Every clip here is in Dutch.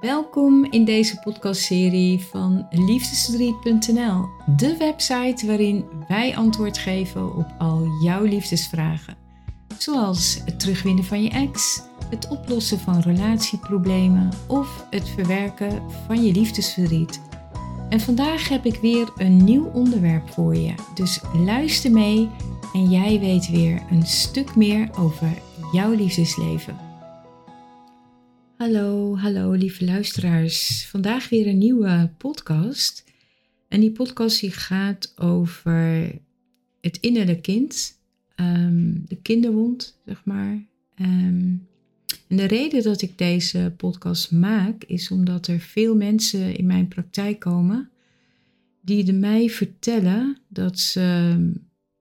Welkom in deze podcastserie van liefdesverdriet.nl, de website waarin wij antwoord geven op al jouw liefdesvragen. Zoals het terugwinnen van je ex, het oplossen van relatieproblemen of het verwerken van je liefdesverdriet. En vandaag heb ik weer een nieuw onderwerp voor je, dus luister mee en jij weet weer een stuk meer over jouw liefdesleven. Hallo, hallo lieve luisteraars. Vandaag weer een nieuwe podcast. En die podcast die gaat over het innerlijke kind, ehm, de kinderwond, zeg maar. Ehm, en de reden dat ik deze podcast maak is omdat er veel mensen in mijn praktijk komen die de mij vertellen dat ze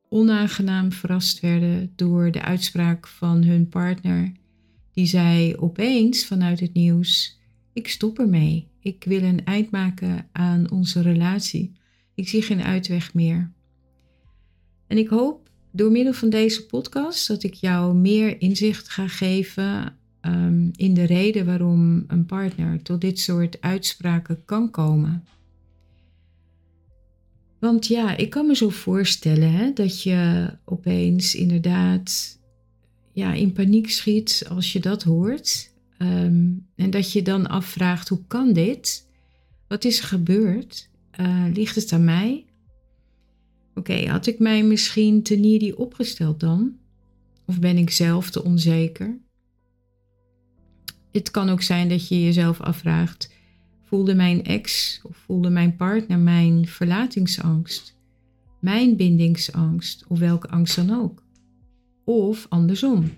onaangenaam verrast werden door de uitspraak van hun partner die zei opeens vanuit het nieuws: Ik stop ermee. Ik wil een eind maken aan onze relatie. Ik zie geen uitweg meer. En ik hoop door middel van deze podcast dat ik jou meer inzicht ga geven um, in de reden waarom een partner tot dit soort uitspraken kan komen. Want ja, ik kan me zo voorstellen hè, dat je opeens inderdaad ja, in paniek schiet als je dat hoort. Ehm, en dat je dan afvraagt, hoe kan dit? Wat is er gebeurd? Uh, ligt het aan mij? Oké, had ik mij misschien te needy opgesteld dan? Of ben ik zelf te onzeker? Het kan ook zijn dat je jezelf afvraagt, voelde mijn ex of voelde mijn partner mijn verlatingsangst, mijn bindingsangst of welke angst dan ook? Of andersom.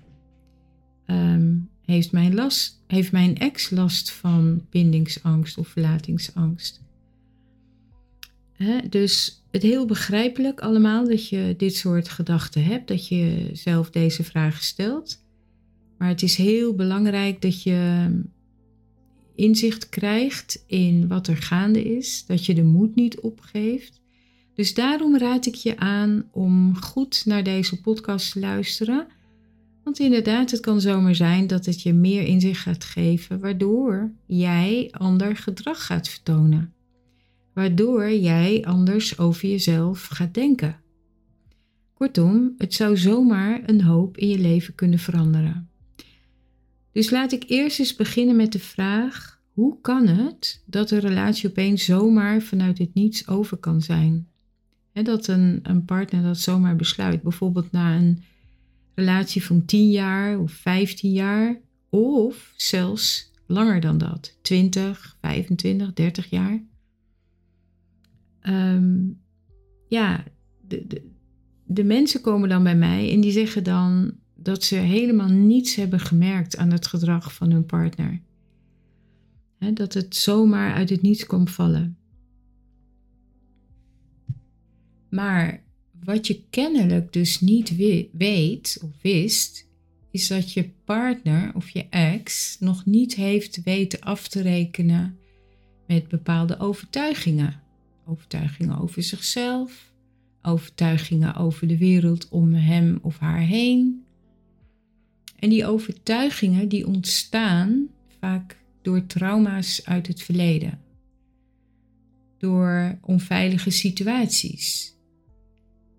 Ehm, heeft, mijn last, heeft mijn ex last van bindingsangst of verlatingsangst? dus het heel begrijpelijk allemaal dat je dit soort gedachten hebt, dat je zelf deze vragen stelt. Maar het is heel belangrijk dat je inzicht krijgt in wat er gaande is, dat je de moed niet opgeeft dus daarom raad ik je aan om goed naar deze podcast te luisteren. Want inderdaad, het kan zomaar zijn dat het je meer inzicht gaat geven, waardoor jij ander gedrag gaat vertonen. Waardoor jij anders over jezelf gaat denken. Kortom, het zou zomaar een hoop in je leven kunnen veranderen. Dus laat ik eerst eens beginnen met de vraag: hoe kan het dat een relatie opeens zomaar vanuit het niets over kan zijn? Dat een, een partner dat zomaar besluit. Bijvoorbeeld na een relatie van 10 jaar of 15 jaar. Of zelfs langer dan dat. 20, 25, 30 jaar. Ehm, ja, de, de, de mensen komen dan bij mij en die zeggen dan dat ze helemaal niets hebben gemerkt aan het gedrag van hun partner. dat het zomaar uit het niets komt vallen. Maar wat je kennelijk dus niet weet of wist, is dat je partner of je ex nog niet heeft weten af te rekenen met bepaalde overtuigingen. Overtuigingen over zichzelf, overtuigingen over de wereld om hem of haar heen. En die overtuigingen die ontstaan vaak door trauma's uit het verleden. Door onveilige situaties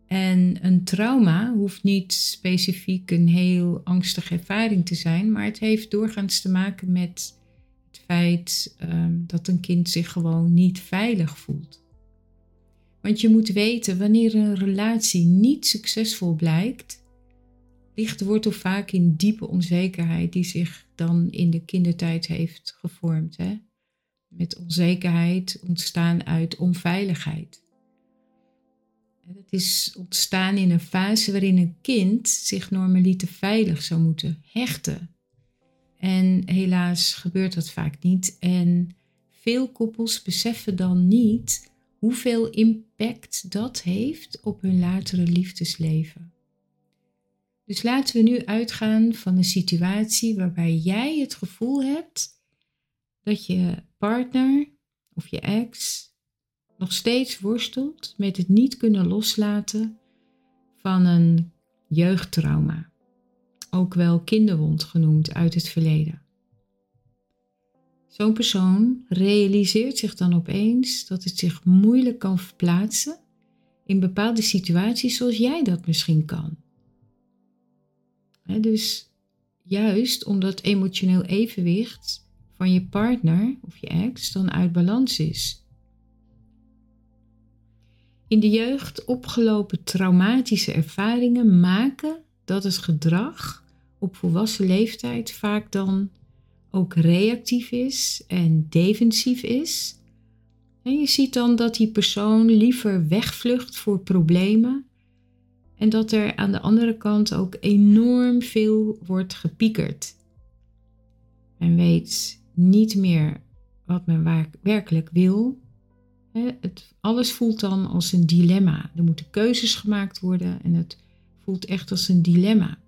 en een trauma hoeft niet specifiek een heel angstige ervaring te zijn, maar het heeft doorgaans te maken met het feit ehm, dat een kind zich gewoon niet veilig voelt. Want je moet weten, wanneer een relatie niet succesvol blijkt, ligt de wortel vaak in diepe onzekerheid die zich dan in de kindertijd heeft gevormd. Hè? Met onzekerheid ontstaan uit onveiligheid. Het is ontstaan in een fase waarin een kind zich normaliter veilig zou moeten hechten. En helaas gebeurt dat vaak niet. En veel koppels beseffen dan niet hoeveel impact dat heeft op hun latere liefdesleven. Dus laten we nu uitgaan van een situatie waarbij jij het gevoel hebt dat je partner of je ex nog steeds worstelt met het niet kunnen loslaten van een jeugdtrauma, ook wel kinderwond genoemd uit het verleden. Zo'n persoon realiseert zich dan opeens dat het zich moeilijk kan verplaatsen in bepaalde situaties zoals jij dat misschien kan. dus juist omdat emotioneel evenwicht van je partner of je ex dan uit balans is. In de jeugd opgelopen traumatische ervaringen maken dat het gedrag op volwassen leeftijd vaak dan ook reactief is en defensief is. En je ziet dan dat die persoon liever wegvlucht voor problemen en dat er aan de andere kant ook enorm veel wordt gepiekerd. Men weet niet meer wat men werkelijk wil. Het, alles voelt dan als een dilemma. Er moeten keuzes gemaakt worden en het voelt echt als een dilemma.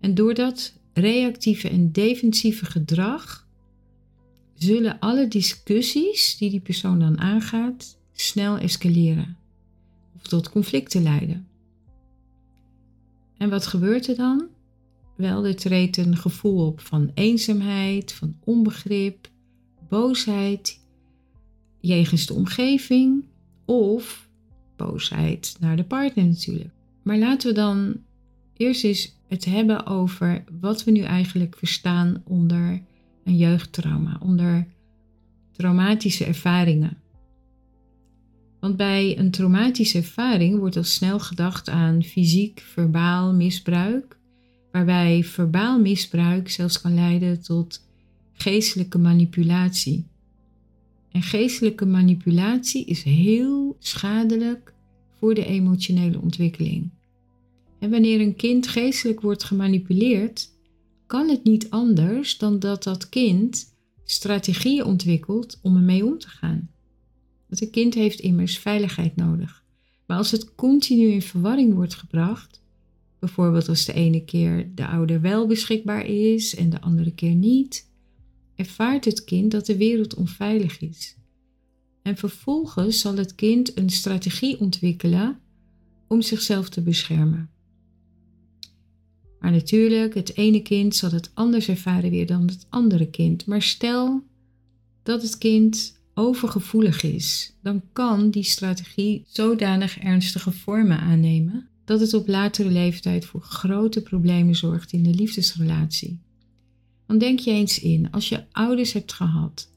En door dat reactieve en defensieve gedrag zullen alle discussies die die persoon dan aangaat snel escaleren of tot conflicten leiden. En wat gebeurt er dan? Wel, er treedt een gevoel op van eenzaamheid, van onbegrip, boosheid jegens de omgeving of boosheid naar de partner natuurlijk. Maar laten we dan eerst eens het hebben over wat we nu eigenlijk verstaan onder een jeugdtrauma, onder traumatische ervaringen. Want bij een traumatische ervaring wordt al snel gedacht aan fysiek, verbaal misbruik, waarbij verbaal misbruik zelfs kan leiden tot geestelijke manipulatie. En geestelijke manipulatie is heel schadelijk voor de emotionele ontwikkeling. En wanneer een kind geestelijk wordt gemanipuleerd, kan het niet anders dan dat dat kind strategieën ontwikkelt om ermee om te gaan. Want een kind heeft immers veiligheid nodig. Maar als het continu in verwarring wordt gebracht, bijvoorbeeld als de ene keer de ouder wel beschikbaar is en de andere keer niet, ervaart het kind dat de wereld onveilig is. En vervolgens zal het kind een strategie ontwikkelen om zichzelf te beschermen. Maar natuurlijk, het ene kind zal het anders ervaren weer dan het andere kind. Maar stel dat het kind overgevoelig is, dan kan die strategie zodanig ernstige vormen aannemen dat het op latere leeftijd voor grote problemen zorgt in de liefdesrelatie. Dan denk je eens in, als je ouders hebt gehad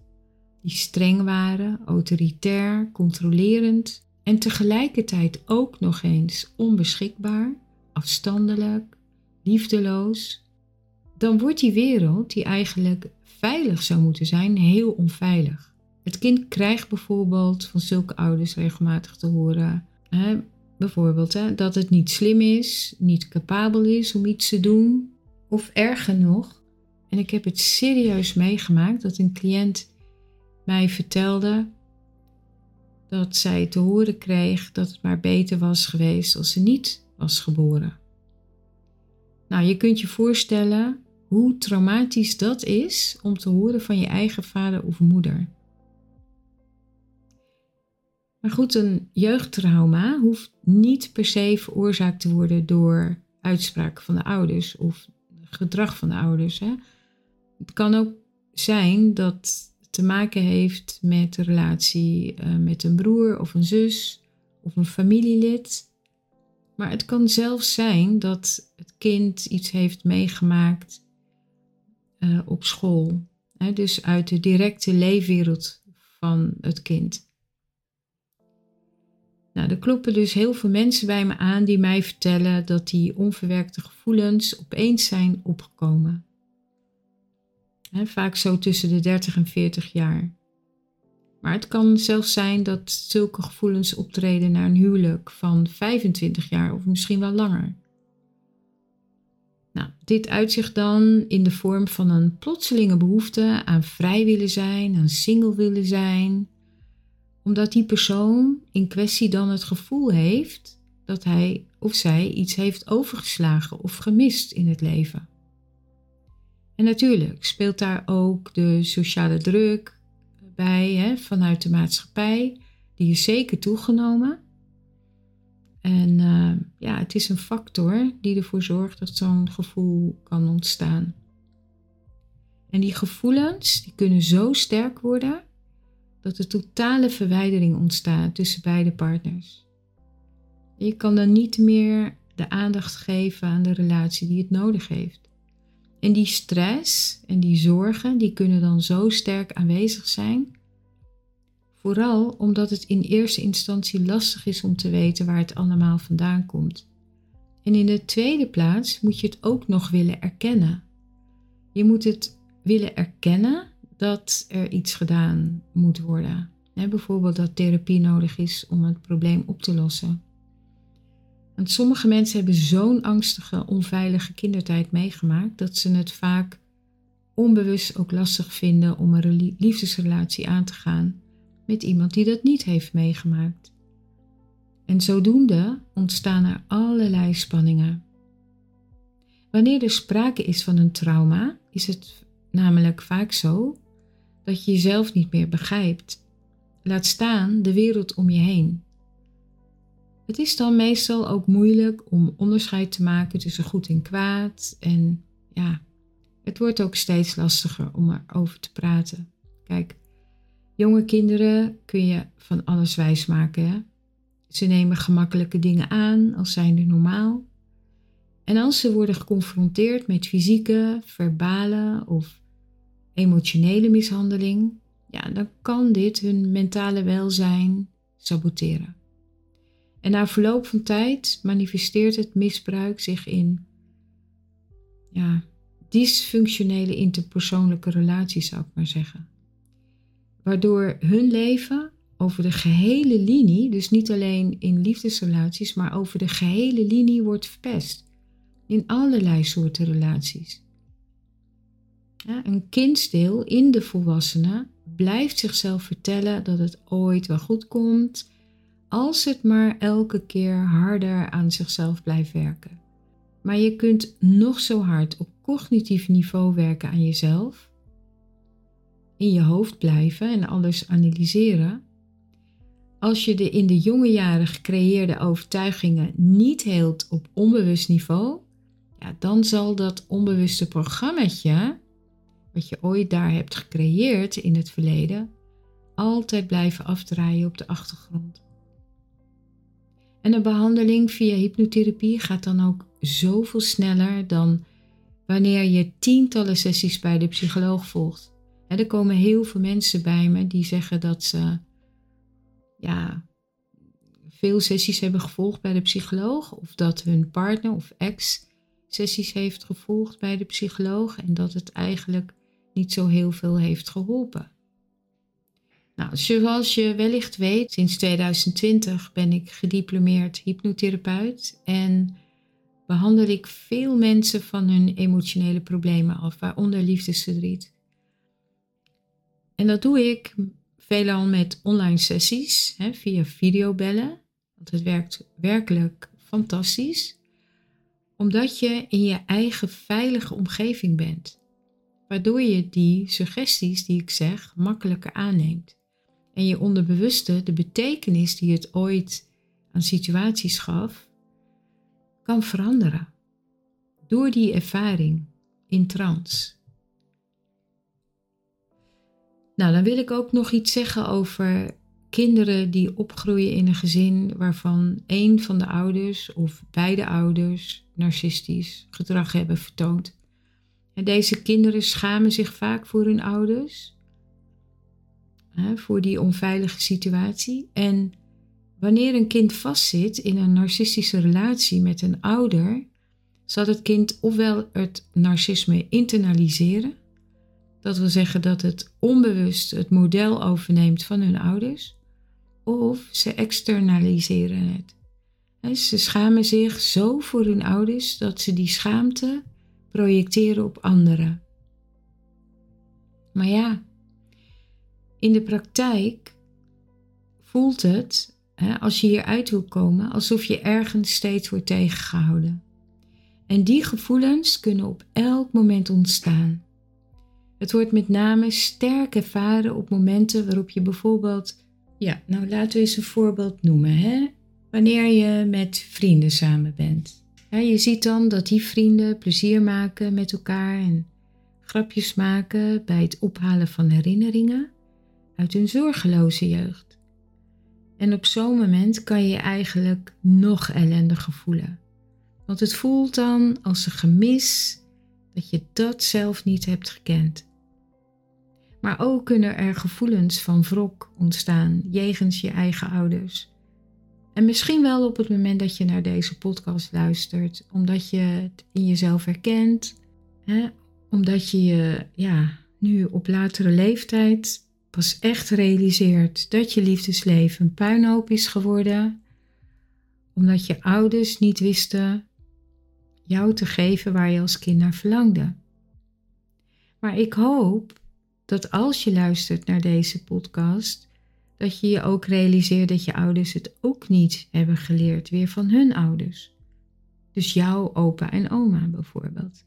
die streng waren, autoritair, controlerend en tegelijkertijd ook nog eens onbeschikbaar, afstandelijk, liefdeloos, dan wordt die wereld, die eigenlijk veilig zou moeten zijn, heel onveilig. Het kind krijgt bijvoorbeeld van zulke ouders regelmatig te horen, hè, bijvoorbeeld hè, dat het niet slim is, niet capabel is om iets te doen, of erger nog, en ik heb het serieus meegemaakt dat een cliënt mij vertelde dat zij te horen kreeg dat het maar beter was geweest als ze niet was geboren. Nou, je kunt je voorstellen hoe traumatisch dat is om te horen van je eigen vader of moeder. Maar goed, een jeugdtrauma hoeft niet per se veroorzaakt te worden door uitspraken van de ouders of gedrag van de ouders. Hè. Het kan ook zijn dat het te maken heeft met de relatie uh, met een broer of een zus of een familielid. Maar het kan zelfs zijn dat het kind iets heeft meegemaakt uh, op school. Hè, dus uit de directe leefwereld van het kind. Nou, er kloppen dus heel veel mensen bij me aan die mij vertellen dat die onverwerkte gevoelens opeens zijn opgekomen. He, vaak zo tussen de 30 en 40 jaar. Maar het kan zelfs zijn dat zulke gevoelens optreden naar een huwelijk van 25 jaar of misschien wel langer. Nou, dit uitzicht dan in de vorm van een plotselinge behoefte aan vrij willen zijn, aan single willen zijn, omdat die persoon in kwestie dan het gevoel heeft dat hij of zij iets heeft overgeslagen of gemist in het leven. En natuurlijk speelt daar ook de sociale druk bij hè, vanuit de maatschappij, die is zeker toegenomen. En uh, ja, het is een factor die ervoor zorgt dat zo'n gevoel kan ontstaan. En die gevoelens die kunnen zo sterk worden dat er totale verwijdering ontstaat tussen beide partners. Je kan dan niet meer de aandacht geven aan de relatie die het nodig heeft. En die stress en die zorgen, die kunnen dan zo sterk aanwezig zijn. Vooral omdat het in eerste instantie lastig is om te weten waar het allemaal vandaan komt. En in de tweede plaats moet je het ook nog willen erkennen. Je moet het willen erkennen dat er iets gedaan moet worden. bijvoorbeeld dat therapie nodig is om het probleem op te lossen. Want sommige mensen hebben zo'n angstige, onveilige kindertijd meegemaakt dat ze het vaak onbewust ook lastig vinden om een liefdesrelatie aan te gaan met iemand die dat niet heeft meegemaakt. En zodoende ontstaan er allerlei spanningen. Wanneer er sprake is van een trauma, is het namelijk vaak zo dat je jezelf niet meer begrijpt. Laat staan de wereld om je heen. Het is dan meestal ook moeilijk om onderscheid te maken tussen goed en kwaad. En ja, het wordt ook steeds lastiger om erover te praten. Kijk, jonge kinderen kun je van alles wijs maken. Hè? Ze nemen gemakkelijke dingen aan als zijnde normaal. En als ze worden geconfronteerd met fysieke, verbale of emotionele mishandeling, ja, dan kan dit hun mentale welzijn saboteren. En na verloop van tijd manifesteert het misbruik zich in ja, dysfunctionele interpersoonlijke relaties, zou ik maar zeggen. Waardoor hun leven over de gehele linie, dus niet alleen in liefdesrelaties, maar over de gehele linie wordt verpest. In allerlei soorten relaties. Ja, een kindsdeel in de volwassene blijft zichzelf vertellen dat het ooit wel goed komt, als het maar elke keer harder aan zichzelf blijft werken. Maar je kunt nog zo hard op cognitief niveau werken aan jezelf, in je hoofd blijven en alles analyseren. Als je de in de jonge jaren gecreëerde overtuigingen niet heelt op onbewust niveau, ja, dan zal dat onbewuste programmaatje, wat je ooit daar hebt gecreëerd in het verleden, altijd blijven afdraaien op de achtergrond. En een behandeling via hypnotherapie gaat dan ook zoveel sneller dan wanneer je tientallen sessies bij de psycholoog volgt. er komen heel veel mensen bij me die zeggen dat ze ja, veel sessies hebben gevolgd bij de psycholoog, of dat hun partner of ex sessies heeft gevolgd bij de psycholoog en dat het eigenlijk niet zo heel veel heeft geholpen. Nou, zoals je wellicht weet, sinds 2020 ben ik gediplomeerd hypnotherapeut en behandel ik veel mensen van hun emotionele problemen af, waaronder liefdesverdriet. En dat doe ik veelal met online sessies hè, via videobellen, want het werkt werkelijk fantastisch, omdat je in je eigen veilige omgeving bent, waardoor je die suggesties die ik zeg makkelijker aanneemt en je onderbewuste de betekenis die het ooit aan situaties gaf, kan veranderen. Door die ervaring in trance. Nou, dan wil ik ook nog iets zeggen over kinderen die opgroeien in een gezin waarvan een van de ouders of beide ouders narcistisch gedrag hebben vertoond. En deze kinderen schamen zich vaak voor hun ouders voor die onveilige situatie. En wanneer een kind vastzit in een narcistische relatie met een ouder, zal het kind ofwel het narcisme internaliseren, dat wil zeggen dat het onbewust het model overneemt van hun ouders, of ze externaliseren het. Ze schamen zich zo voor hun ouders dat ze die schaamte projecteren op anderen. Maar ja, in de praktijk voelt het, hè, als je hieruit wil komen, alsof je ergens steeds wordt tegengehouden. En die gevoelens kunnen op elk moment ontstaan. Het wordt met name sterk ervaren op momenten waarop je bijvoorbeeld, ja, nou laten we eens een voorbeeld noemen, hè? wanneer je met vrienden samen bent. Ja, je ziet dan dat die vrienden plezier maken met elkaar en grapjes maken bij het ophalen van herinneringen uit hun zorgeloze jeugd. En op zo'n moment kan je je eigenlijk nog ellendiger voelen. Want het voelt dan als een gemis dat je dat zelf niet hebt gekend. Maar ook kunnen er gevoelens van wrok ontstaan jegens je eigen ouders. En misschien wel op het moment dat je naar deze podcast luistert, omdat je het in jezelf herkent, hè? omdat je je ja, nu op latere leeftijd pas echt realiseert dat je liefdesleven een puinhoop is geworden, omdat je ouders niet wisten jou te geven waar je als kind naar verlangde. Maar ik hoop dat als je luistert naar deze podcast, dat je je ook realiseert dat je ouders het ook niet hebben geleerd weer van hun ouders. Dus jouw opa en oma bijvoorbeeld.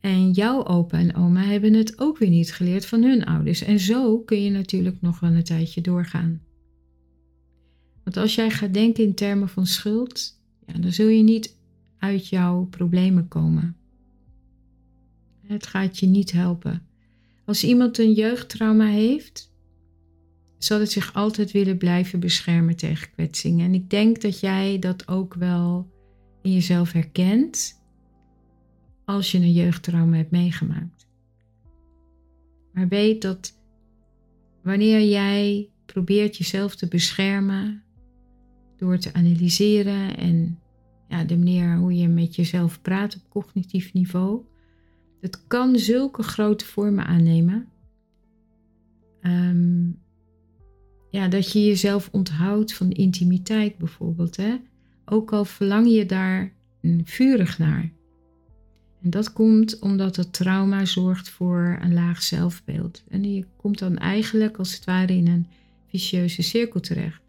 En jouw opa en oma hebben het ook weer niet geleerd van hun ouders. En zo kun je natuurlijk nog wel een tijdje doorgaan. Want als jij gaat denken in termen van schuld, ja, dan zul je niet uit jouw problemen komen. Het gaat je niet helpen. Als iemand een jeugdtrauma heeft, zal het zich altijd willen blijven beschermen tegen kwetsingen. En ik denk dat jij dat ook wel in jezelf herkent als je een jeugdtrauma hebt meegemaakt. Maar weet dat wanneer jij probeert jezelf te beschermen door te analyseren en ja, de manier hoe je met jezelf praat op cognitief niveau, het kan zulke grote vormen aannemen. Um, ja, dat je jezelf onthoudt van intimiteit bijvoorbeeld. Hè? Ook al verlang je daar vurig naar. En dat komt omdat het trauma zorgt voor een laag zelfbeeld. En je komt dan eigenlijk als het ware in een vicieuze cirkel terecht.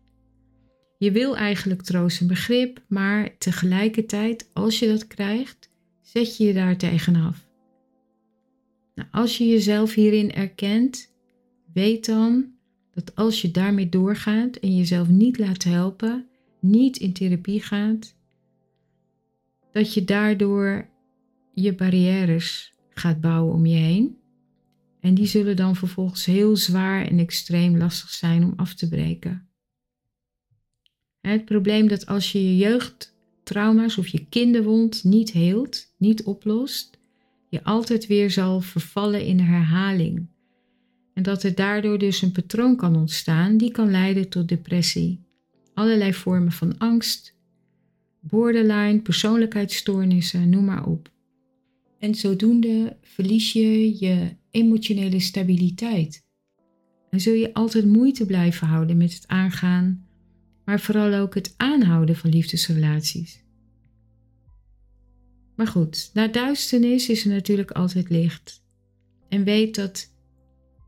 Je wil eigenlijk troost en begrip, maar tegelijkertijd, als je dat krijgt, zet je je daar tegenaf. Nou, als je jezelf hierin erkent, weet dan dat als je daarmee doorgaat en jezelf niet laat helpen, niet in therapie gaat, dat je daardoor je barrières gaat bouwen om je heen. En die zullen dan vervolgens heel zwaar en extreem lastig zijn om af te breken. Het probleem dat als je je jeugdtrauma's of je kinderwond niet heelt, niet oplost, je altijd weer zal vervallen in herhaling. En dat er daardoor dus een patroon kan ontstaan die kan leiden tot depressie, allerlei vormen van angst, borderline, persoonlijkheidsstoornissen, noem maar op. En zodoende verlies je je emotionele stabiliteit. En zul je altijd moeite blijven houden met het aangaan, maar vooral ook het aanhouden van liefdesrelaties. Maar goed, na duisternis is er natuurlijk altijd licht. En weet dat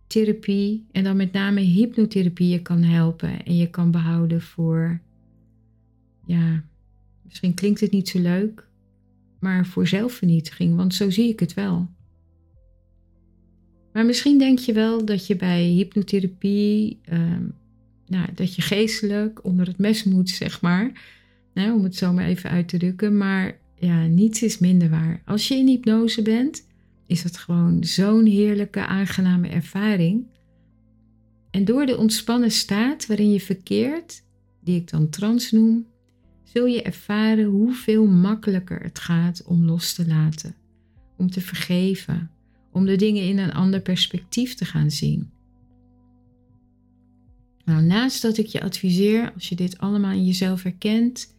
therapie en dan met name hypnotherapie je kan helpen en je kan behouden voor, ja, misschien klinkt het niet zo leuk, maar voor zelfvernietiging, want zo zie ik het wel. Maar misschien denk je wel dat je bij hypnotherapie, ehm, nou, dat je geestelijk onder het mes moet, zeg maar, nou, om het zo maar even uit te drukken, maar ja, niets is minder waar. Als je in hypnose bent, is het gewoon zo'n heerlijke, aangename ervaring. En door de ontspannen staat waarin je verkeert, die ik dan trans noem, zul je ervaren hoeveel makkelijker het gaat om los te laten, om te vergeven, om de dingen in een ander perspectief te gaan zien. Nou, naast dat ik je adviseer, als je dit allemaal in jezelf herkent,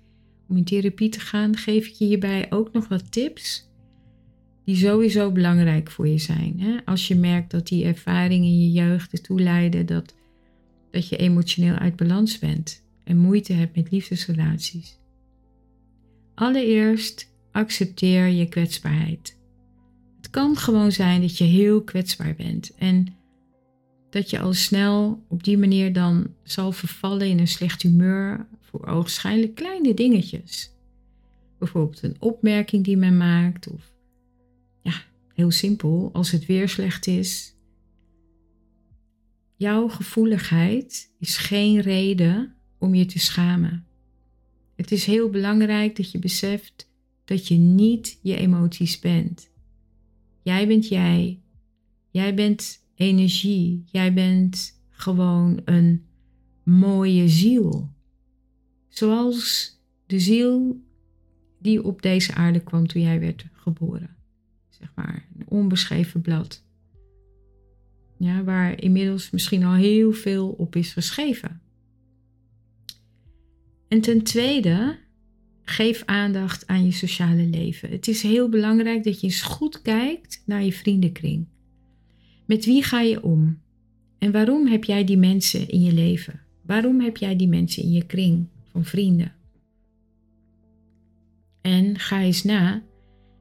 om in therapie te gaan, geef ik je hierbij ook nog wat tips die sowieso belangrijk voor je zijn. Hè? Als je merkt dat die ervaringen in je jeugd ertoe leiden dat, dat je emotioneel uit balans bent en moeite hebt met liefdesrelaties. Allereerst accepteer je kwetsbaarheid. Het kan gewoon zijn dat je heel kwetsbaar bent en dat je al snel op die manier dan zal vervallen in een slecht humeur voor ogenschijnlijk kleine dingetjes. Bijvoorbeeld een opmerking die men maakt of ja, heel simpel, als het weer slecht is. Jouw gevoeligheid is geen reden om je te schamen. Het is heel belangrijk dat je beseft dat je niet je emoties bent. Jij bent jij. Jij bent energie. Jij bent gewoon een mooie ziel. Zoals de ziel die op deze aarde kwam toen jij werd geboren. Zeg maar, een onbeschreven blad. Ja, waar inmiddels misschien al heel veel op is geschreven. En ten tweede, geef aandacht aan je sociale leven. Het is heel belangrijk dat je eens goed kijkt naar je vriendenkring. Met wie ga je om? En waarom heb jij die mensen in je leven? Waarom heb jij die mensen in je kring van vrienden? En ga eens na,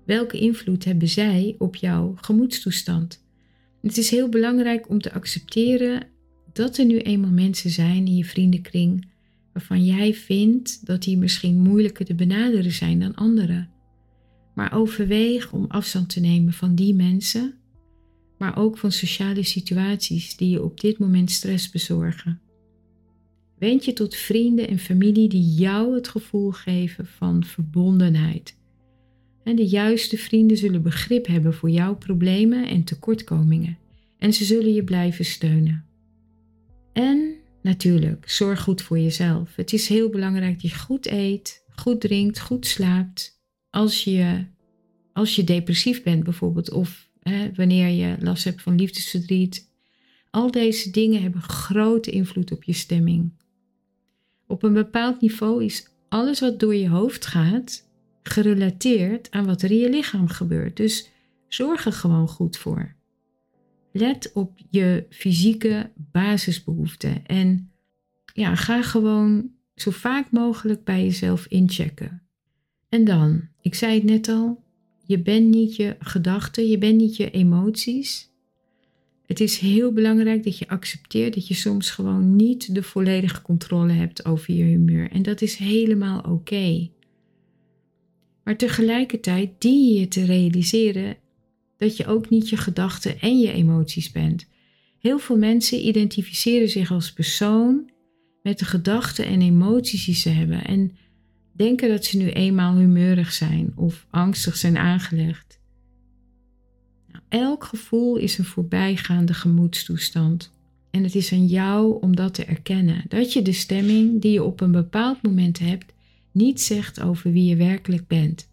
welke invloed hebben zij op jouw gemoedstoestand? Het is heel belangrijk om te accepteren dat er nu eenmaal mensen zijn in je vriendenkring waarvan jij vindt dat die misschien moeilijker te benaderen zijn dan anderen. Maar overweeg om afstand te nemen van die mensen, maar ook van sociale situaties die je op dit moment stress bezorgen. Wend je tot vrienden en familie die jou het gevoel geven van verbondenheid. En de juiste vrienden zullen begrip hebben voor jouw problemen en tekortkomingen. En ze zullen je blijven steunen. En natuurlijk, zorg goed voor jezelf. Het is heel belangrijk dat je goed eet, goed drinkt, goed slaapt. Als je, als je depressief bent bijvoorbeeld, of hè, wanneer je last hebt van liefdesverdriet. Al deze dingen hebben grote invloed op je stemming. Op een bepaald niveau is alles wat door je hoofd gaat gerelateerd aan wat er in je lichaam gebeurt. Dus zorg er gewoon goed voor. Let op je fysieke basisbehoeften en ja, ga gewoon zo vaak mogelijk bij jezelf inchecken. En dan, ik zei het net al, je bent niet je gedachten, je bent niet je emoties. Het is heel belangrijk dat je accepteert dat je soms gewoon niet de volledige controle hebt over je humeur. En dat is helemaal oké. Maar tegelijkertijd dien je te realiseren dat je ook niet je gedachten en je emoties bent. Heel veel mensen identificeren zich als persoon met de gedachten en emoties die ze hebben en denken dat ze nu eenmaal humeurig zijn of angstig zijn aangelegd. Nou, elk gevoel is een voorbijgaande gemoedstoestand. En het is aan jou om dat te erkennen. Dat je de stemming die je op een bepaald moment hebt, niet zegt over wie je werkelijk bent.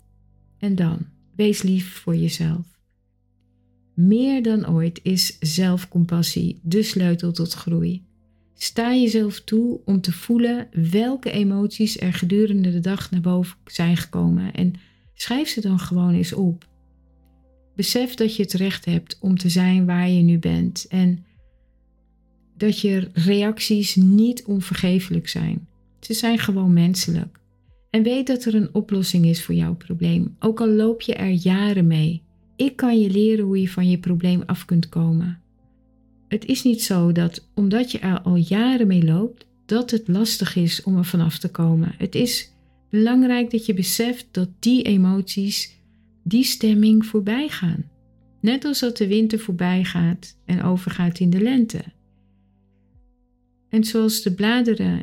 En dan, wees lief voor jezelf. Meer dan ooit is zelfcompassie de sleutel tot groei. Sta jezelf toe om te voelen welke emoties er gedurende de dag naar boven zijn gekomen en schrijf ze dan gewoon eens op. Besef dat je het recht hebt om te zijn waar je nu bent en dat je reacties niet onvergeeflijk zijn. Ze zijn gewoon menselijk. En weet dat er een oplossing is voor jouw probleem, ook al loop je er jaren mee. Ik kan je leren hoe je van je probleem af kunt komen. Het is niet zo dat omdat je er al jaren mee loopt, dat het lastig is om er vanaf te komen. Het is belangrijk dat je beseft dat die emoties, die stemming voorbij gaan. Net als dat de winter voorbij gaat en overgaat in de lente. En zoals de bladeren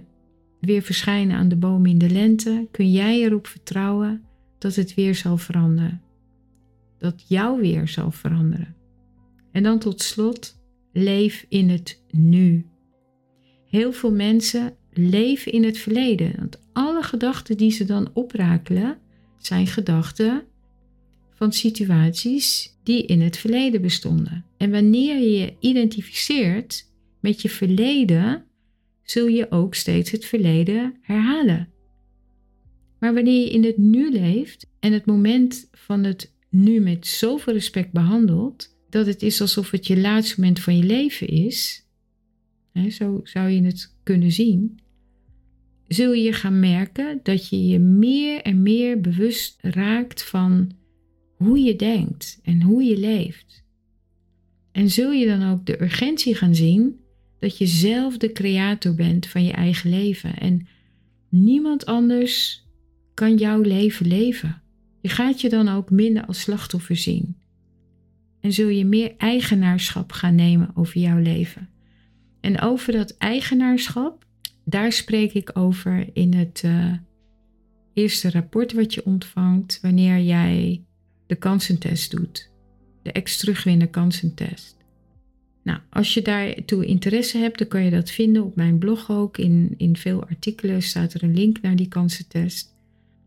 weer verschijnen aan de boom in de lente, kun jij erop vertrouwen dat het weer zal veranderen dat jouw weer zal veranderen. En dan tot slot, leef in het nu. Heel veel mensen leven in het verleden, want alle gedachten die ze dan oprakelen, zijn gedachten van situaties die in het verleden bestonden. En wanneer je je identificeert met je verleden, zul je ook steeds het verleden herhalen. Maar wanneer je in het nu leeft en het moment van het nu met zoveel respect behandeld, dat het is alsof het je laatste moment van je leven is, hè, zo zou je het kunnen zien, zul je gaan merken dat je je meer en meer bewust raakt van hoe je denkt en hoe je leeft. En zul je dan ook de urgentie gaan zien dat je zelf de creator bent van je eigen leven en niemand anders kan jouw leven leven. Je gaat je dan ook minder als slachtoffer zien. En zul je meer eigenaarschap gaan nemen over jouw leven. En over dat eigenaarschap, daar spreek ik over in het uh, eerste rapport wat je ontvangt wanneer jij de kansentest doet. de ex-terugwinnen kansentest. Nou, als je daartoe interesse hebt, dan kan je dat vinden op mijn blog ook. In, in veel artikelen staat er een link naar die kansentest.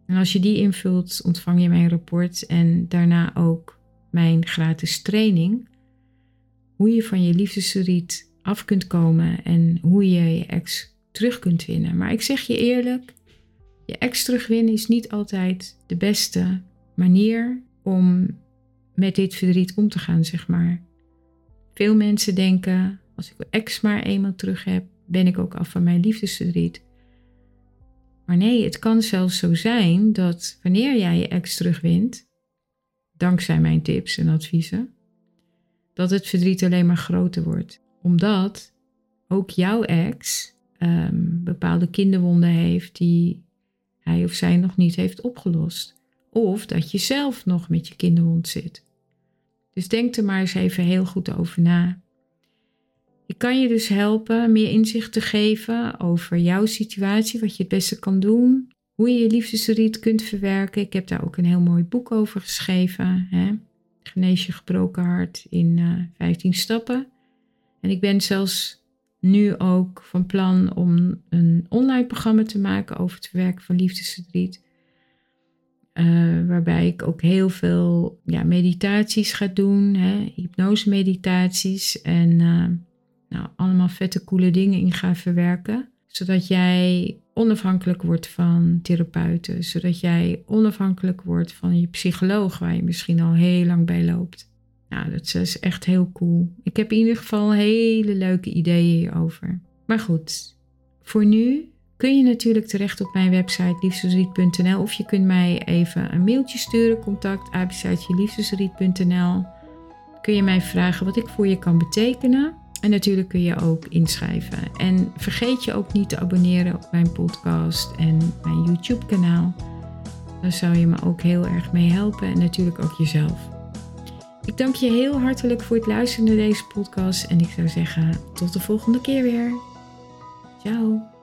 En als je die invult, ontvang je mijn rapport en daarna ook mijn gratis training. Hoe je van je liefdesverdriet af kunt komen en hoe je je ex terug kunt winnen. Maar ik zeg je eerlijk, je ex terugwinnen is niet altijd de beste manier om met dit verdriet om te gaan, zeg maar. Veel mensen denken, als ik ex maar eenmaal terug heb, ben ik ook af van mijn liefdesverdriet. Maar nee, het kan zelfs zo zijn dat wanneer jij je ex terugwint, dankzij mijn tips en adviezen, dat het verdriet alleen maar groter wordt. Omdat ook jouw ex um, bepaalde kinderwonden heeft die hij of zij nog niet heeft opgelost. Of dat je zelf nog met je kinderwond zit. Dus denk er maar eens even heel goed over na. Ik kan je dus helpen meer inzicht te geven over jouw situatie, wat je het beste kan doen, hoe je je liefdesverdriet kunt verwerken. Ik heb daar ook een heel mooi boek over geschreven. Hè? Genees je gebroken hart in uh, eh, 15 stappen. En ik ben zelfs nu ook van plan om een online programma te maken over het verwerken van liefdesverdriet. Uh, waarbij ik ook heel veel ja, meditaties ga doen, hè, hypnose meditaties en uh, nou, allemaal vette coole dingen in ga verwerken. Zodat jij onafhankelijk wordt van therapeuten, zodat jij onafhankelijk wordt van je psycholoog waar je misschien al heel lang bij loopt. Nou, dat is echt heel cool. Ik heb in ieder geval hele leuke ideeën hierover. Maar goed, voor nu kun je natuurlijk terecht op mijn website liefdesriet.nl of je kunt mij even een mailtje sturen, contact liefdesriet.nl. Kun je mij vragen wat ik voor je kan betekenen. En natuurlijk kun je ook inschrijven. En vergeet je ook niet te abonneren op mijn podcast en mijn YouTube kanaal. Daar zou je me ook heel erg mee helpen en natuurlijk ook jezelf. Ik dank je heel hartelijk voor het luisteren naar deze podcast en ik zou zeggen tot de volgende keer weer. Ciao.